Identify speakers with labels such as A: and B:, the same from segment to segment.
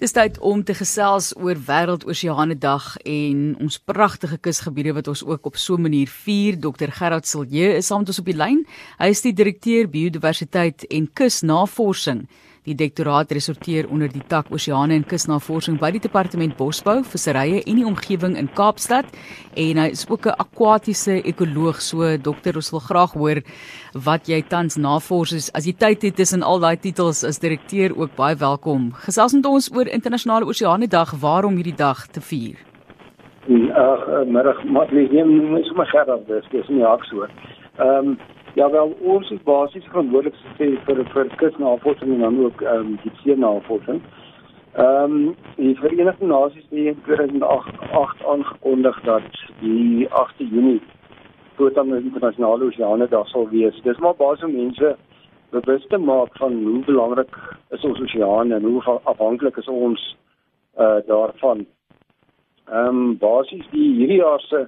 A: Dis tyd om te gesels oor Wêreldoseane Dag en ons pragtige kusgebiede wat ons ook op so 'n manier vier. Dr Gerard Silje is saam met ons op die lyn. Hy is die direkteur biodiversiteit en kusnavorsing Die direktoraat resorteer onder die tak Oseane en Kusnavorsing by die Departement Bosbou, Visserye en die Omgewing in Kaapstad en hy is ook 'n akwatiese ekoloog. So dokter, ons wil graag hoor wat jy tans navors is. As jy tyd het tussen al daai titels as direkteur ook baie welkom. Gesels met ons oor Internasionale Oseane Dag, waarom hierdie dag te vier.
B: Ag, uh, middag, maar nee, nee, sommer gerad, dis nie haks so. Ehm um, Ja wel ons is basies verantwoordelik vir vir kusnavorsing en dan ook ehm um, die seenavorsing. Ehm um, die Verenigde Nasies het in 2008 aangekondig dat die 8de Junie voortaan die internasionale oseane dag sal wees. Dis maar basies om mense bewus te maak van hoe belangrik is ons oseane en hoe afhanklik is ons uh daarvan. Ehm um, basies die hierdie jaar se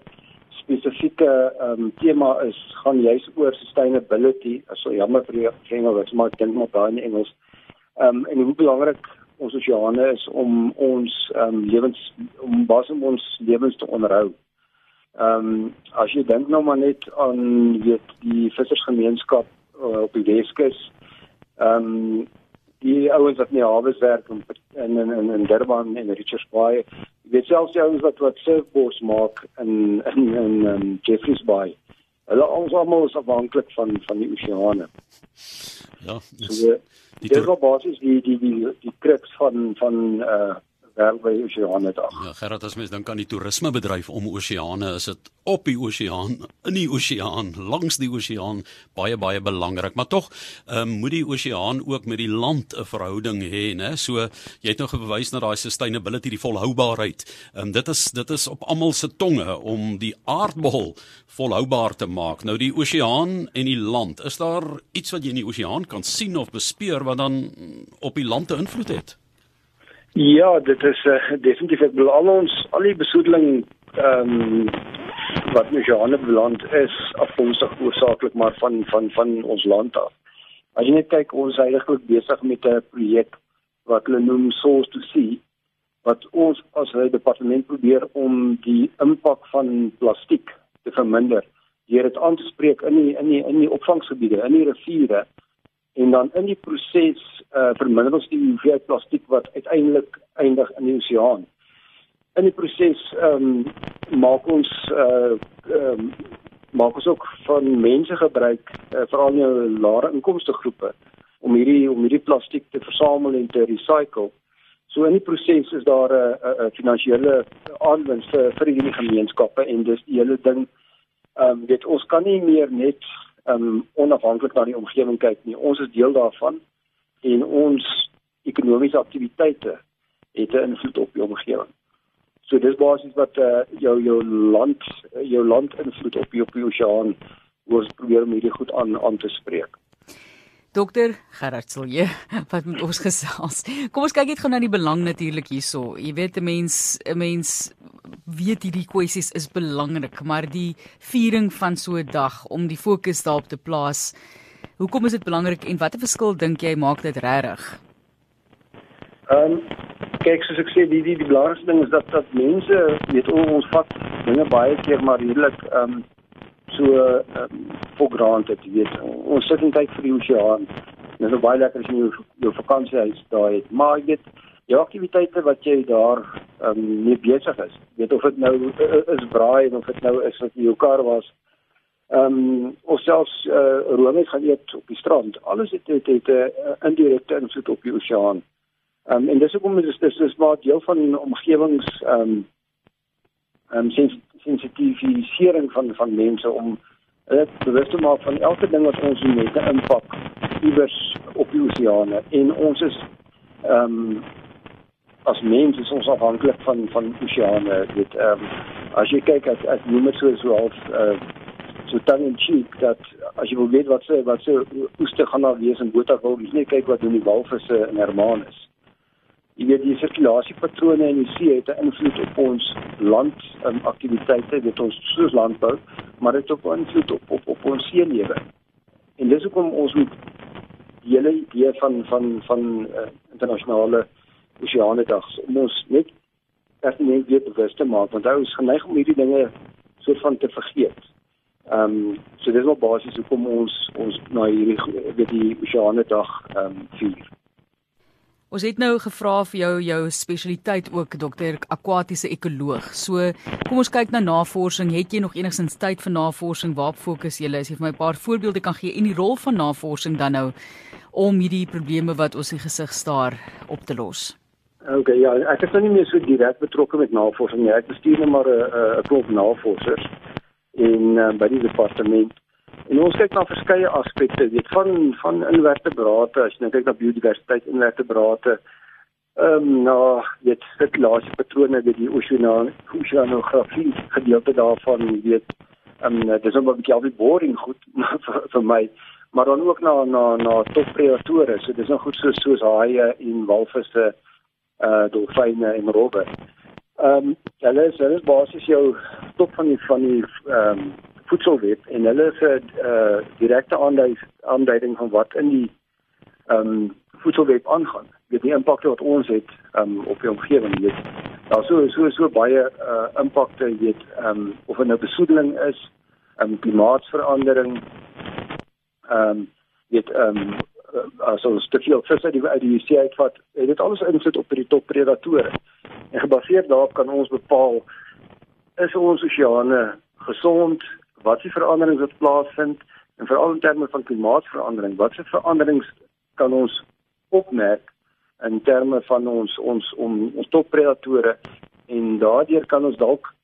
B: spesifieke ehm um, tema is gaan juis oor sustainability. Aso jammer vir die Engels, maar ek dink maar daai in Engels. Ehm um, en hoe belangrik ons oseane is om ons ehm um, lewens om basom ons lewens te onderhou. Ehm um, as jy dink nou maar net aan weet die vissersgemeenskap uh, op die Weskus. Ehm um, die ouens wat nie hawe werk in in in, in Durban en Richards Bay weet selfs die ouens wat wat surfboards maak in in in um, Jeffreys Bay. Hulle ons almal is afhanklik van van die oseane.
C: Ja,
B: so, die dis op basis die die die die kruks van van uh wêreldwye oseane dag.
C: Ja, Gerard, as mens dink aan die toerismebedryf om oseane, is dit op die oseaan, in die oseaan, langs die oseaan baie baie belangrik, maar tog um, moet die oseaan ook met die land 'n verhouding hê, né? So jy het nou gewys na daai sustainability, die volhoubaarheid. Um, dit is dit is op almal se tonge om die aardbol volhoubaar te maak. Nou die oseaan en die land, is daar iets wat jy in die oseaan kan sien of bespeur wat dan op die land 'n invloed het?
B: Ja, dit is uh, definitief ek bedoel al ons al die besoedeling ehm um, wat in Johanne beland is afkomstig oorsaaklik maar van van van ons land af. As jy net kyk ons is eintlik besig met 'n projek wat hulle noem Source to See wat ons as 'n departement probeer om die impak van plastiek te verminder deur dit aan te spreek in die in die in die opvangsgebiede, in die riviere en dan in die proses uh, verminder ons die hoeveelheid plastiek wat uiteindelik eindig in die oseaan. In die proses ehm um, maak ons uh ehm um, maak ons ook van mense gebruik uh, veral in jou lae inkomste groepe om hierdie om hierdie plastiek te versamel en te recycle. So in die proses is daar 'n uh, uh, finansiële aanwinst vir vir hierdie gemeenskappe en dis die hele ding ehm um, weet ons kan nie meer net um onafhanklik na die omgewing kyk nie. Ons is deel daarvan en ons ekonomiese aktiwiteite het 'n invloed op die omgewing. So dis basies wat uh, jou jou land jou land invloed op die op die oseaan word probeer om hierdie goed aan aan te spreek.
A: Dokter Gerard Silje, wat met ons gesels. Kom ons kyk net gou na die belang natuurlik hierso. Jy weet 'n mens 'n mens weet hierdie kwessies is belangrik, maar die viering van so 'n dag om die fokus daarop te plaas. Hoekom is dit belangrik en watter verskil dink jy maak dit regtig?
B: Ehm um, kyk soos ek sê die die, die belangrikste ding is dat dat mense weet ons vat dinge baie keer maar redelik ehm um, so um, for granted, weet. Ons sit en kyk vir die oseaan. Dit is baie lekker as jy jou, jou vakansiehuis daar het, maar jy weet jou aktiwiteite wat jy daar um, mee besig is. Weet of dit nou is braai en of dit nou is wat jy jou kar was. Ehm um, of selfs uh, roomys gaan eet op die strand. Alles het het 'n uh, indirekte invloed op die oseaan. Ehm um, en dis hoekom dis dis is maar deel van omgewings ehm um, ehm um, sensitivisering van van mense om hulle bewus te maak van elke ding wat ons doen met 'n impak iewers op die oseane en ons is ehm um, as mense is ons afhanklik van van oseane dit ehm um, as jy kyk as as noem dit so so half uh, so tongue in cheek dat as jy wil weet wat se wat se oeste gaan daar wees in Botawil jy net kyk wat doen die walvisse in Hermanus jy weet die sirkulasiepatrone in die see het 'n invloed op ons land um, aktiwiteite dit ons soos landbou maar dit het ook 'n invloed op op, op ons seelewe. En dis hoekom ons moet die hele idee van van van uh, internasionale oseane dag om ons net net weer bewus te maak. Want ons geneig om hierdie dinge soort van te vergeet. Ehm um, so dis wel basies hoekom ons ons na hierdie weet die oseane dag ehm um, vier.
A: Ons het nou gevra vir jou jou spesialiteit ook dokter akwatiese ekoloog. So kom ons kyk na navorsing. Het jy nog enigsins tyd vir navorsing? Waar fokus jy? As jy vir my 'n paar voorbeelde kan gee en die rol van navorsing dan nou om hierdie probleme wat ons in gesig staar op te los.
B: OK, ja, ek is nou nie meer so direk betrokke met navorsing nie. Ek bestuur net maar 'n 'n klomp navorsers in uh, by die departement. En ons kyk na verskeie aspekte, weet van van invertebrate, as jy nou kyk na biodiversiteit invertebrate, ehm um, nou weet sirkulasie patrone by die oseanografie gedeelte daarvan, weet ehm um, dis ook 'n bietjie al die boring goed vir, vir my, maar dan ook na na na toppredatore, so dis nou goed so soos haie en walvisse, uh dolfyne en robbe. Ehm um, hulle is hulle is basies jou top van die van die ehm um, voedselweb en hulle is 'n uh, direkte aanduiding van wat in die ehm um, voedselweb aangaan. Dit die impakte wat ons het um, op die omgewing, weet. Daar so so so baie uh, impakte, weet, ehm um, of dit nou besoedeling is, ehm um, klimaatsverandering, ehm um, weet ehm um, as ons te veel vis uit die uit die see uitvat, het dit alles invloed op die toppredatore. En gebaseer daarop kan ons bepaal is ons oseane gesond wat se veranderings wat plaasvind en veral in terme van klimaatsverandering, wat se veranderings kan ons opmerk in terme van ons ons om ons toppredatore en daardeur kan ons dalk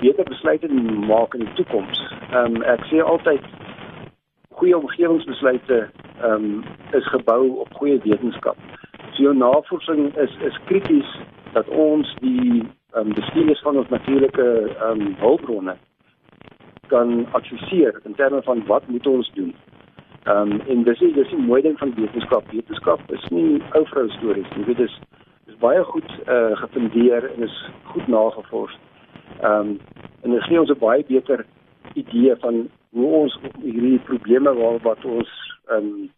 B: beter besluite maak in die toekoms. Ehm um, ek sê altyd goeie omgewingsbesluite ehm um, is gebou op goeie wetenskap. So jou navorsing is is krities dat ons die ehm um, bestuurders van ons natuurlike ehm um, hulpbronne kan adviseer in terme van wat moet ons doen. Ehm um, en dis dis 'n mooi ding van wetenskap. Wetenskap is nie ou vrou stories nie. Dit is is baie goed eh uh, gefundeer en is goed nagevors. Ehm um, en dit gee ons 'n baie beter idee van hoe ons hierdie probleme waar wat ons um,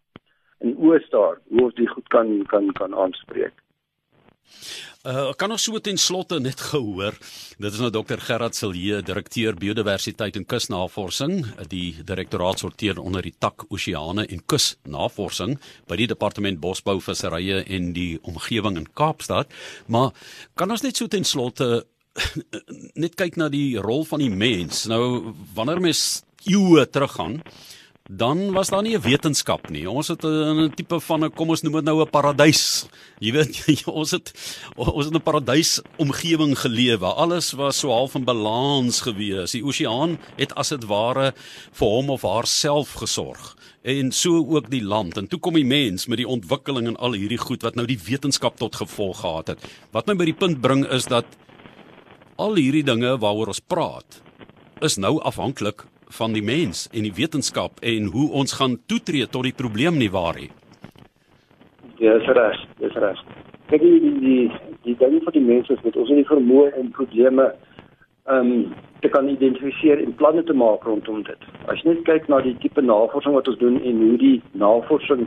B: in die oë staar, hoe ons dit goed kan kan kan aanspreek.
C: Uh kan ons so ten slotte net gehoor. Dit is nou Dr Gerard Silje, direkteur biodiversiteit en kusnavorsing. Die direktoraat sorteer onder die tak oseane en kusnavorsing by die departement bosbou, visserye en die omgewing in Kaapstad. Maar kan ons net so ten slotte net kyk na die rol van die mens. Nou wanneer mens eeue teruggaan, dan was daar nie 'n wetenskap nie. Ons het 'n tipe van 'n kom ons noem dit nou 'n paradys. Jy weet ons het ons het 'n paradys omgewing gelewe. Alles was so half in balans gewees. Die oseaan het as dit ware vir hom of haarself gesorg en so ook die land. En toe kom die mens met die ontwikkeling en al hierdie goed wat nou die wetenskap tot gevolg gehad het. Wat my by die punt bring is dat al hierdie dinge waaroor ons praat is nou afhanklik van die mens en die wetenskap en hoe ons gaan toetree tot die probleem nie waar nie.
B: Ja, dis reg, dis reg. Kyk die die die, die ding vir die mense is met ons nie vermoë om probleme ehm um, te kan identifiseer en planne te maak rondom dit. As jy net kyk na die tipe navorsing wat ons doen en hoe die navorsing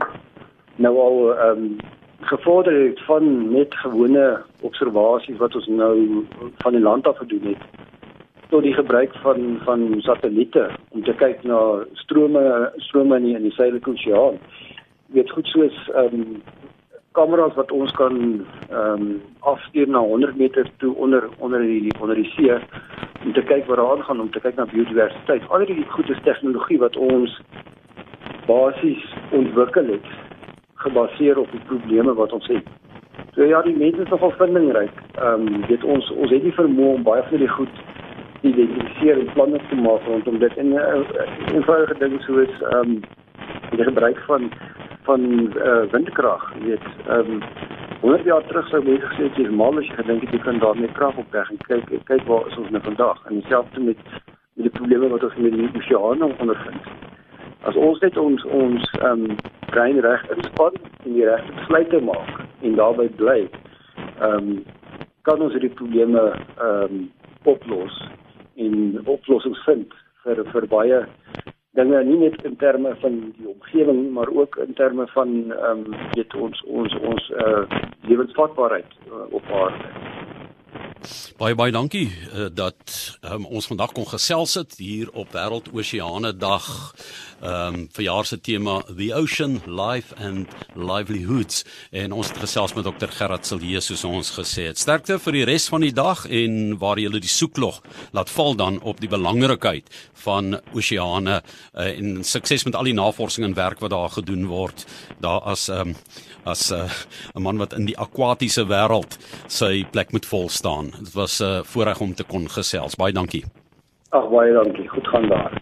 B: nou al ehm um, gevorder het van net gewone observasies wat ons nou van die land af gedoen het tot die gebruik van van satelliete om te kyk na strome strome in die, in die suidelike oseaan. Weet goed soos ehm um, kameras wat ons kan ehm um, afstuur na 100 meter toe onder onder die onder die see om te kyk wat daar aangaan om te kyk na biodiversiteit. Al die goed is tegnologie wat ons basies ontwikkel het gebaseer op die probleme wat ons het. So ja, die mense is nogal vindingryk. Ehm um, weet ons ons het nie vermoë om baie van die goed identifiseer en planne te maak rondom dit. En uh, eh, eenvoudige ding soos ehm um, die gebruik van van uh, windkrag, jy weet, ehm um, 100 jaar terug sou mense gesê het jy is mal as jy gedink het jy kan daarmee krag opwek en kyk kyk waar is ons nou vandag. En dieselfde met met die probleme wat ons met die oseane ondervind. As ons net ons ons ehm um, brein reg inspann en die regte besluite maak en daarbey bly, ehm um, kan ons hierdie probleme ehm um, oplos en oplossings vind vir vir baie dinge nie net in terme van die omgewing maar ook in terme van ehm um, weet ons ons ons uh, lewensvatbaarheid uh, op aarde.
C: Baie baie dankie uh, dat um, ons vandag kon gesels het hier op Wêreldoseane Dag. Ehm um, verjaar se tema The Ocean Life and Livelihoods en ons het gesels met Dr Gerard Silje soos ons gesê het. Sterkte vir die res van die dag en waar jy die soeklog laat val dan op die belangrikheid van oseane uh, en sukses met al die navorsing en werk wat daar gedoen word. Daar as ehm um, as eh, 'n uh, man wat in die akwatiese wêreld sy plek moet vol staan. Dit was 'n uh, voorreg om te kon gesels. Baie dankie.
B: Ag baie dankie. Goed gaan daar.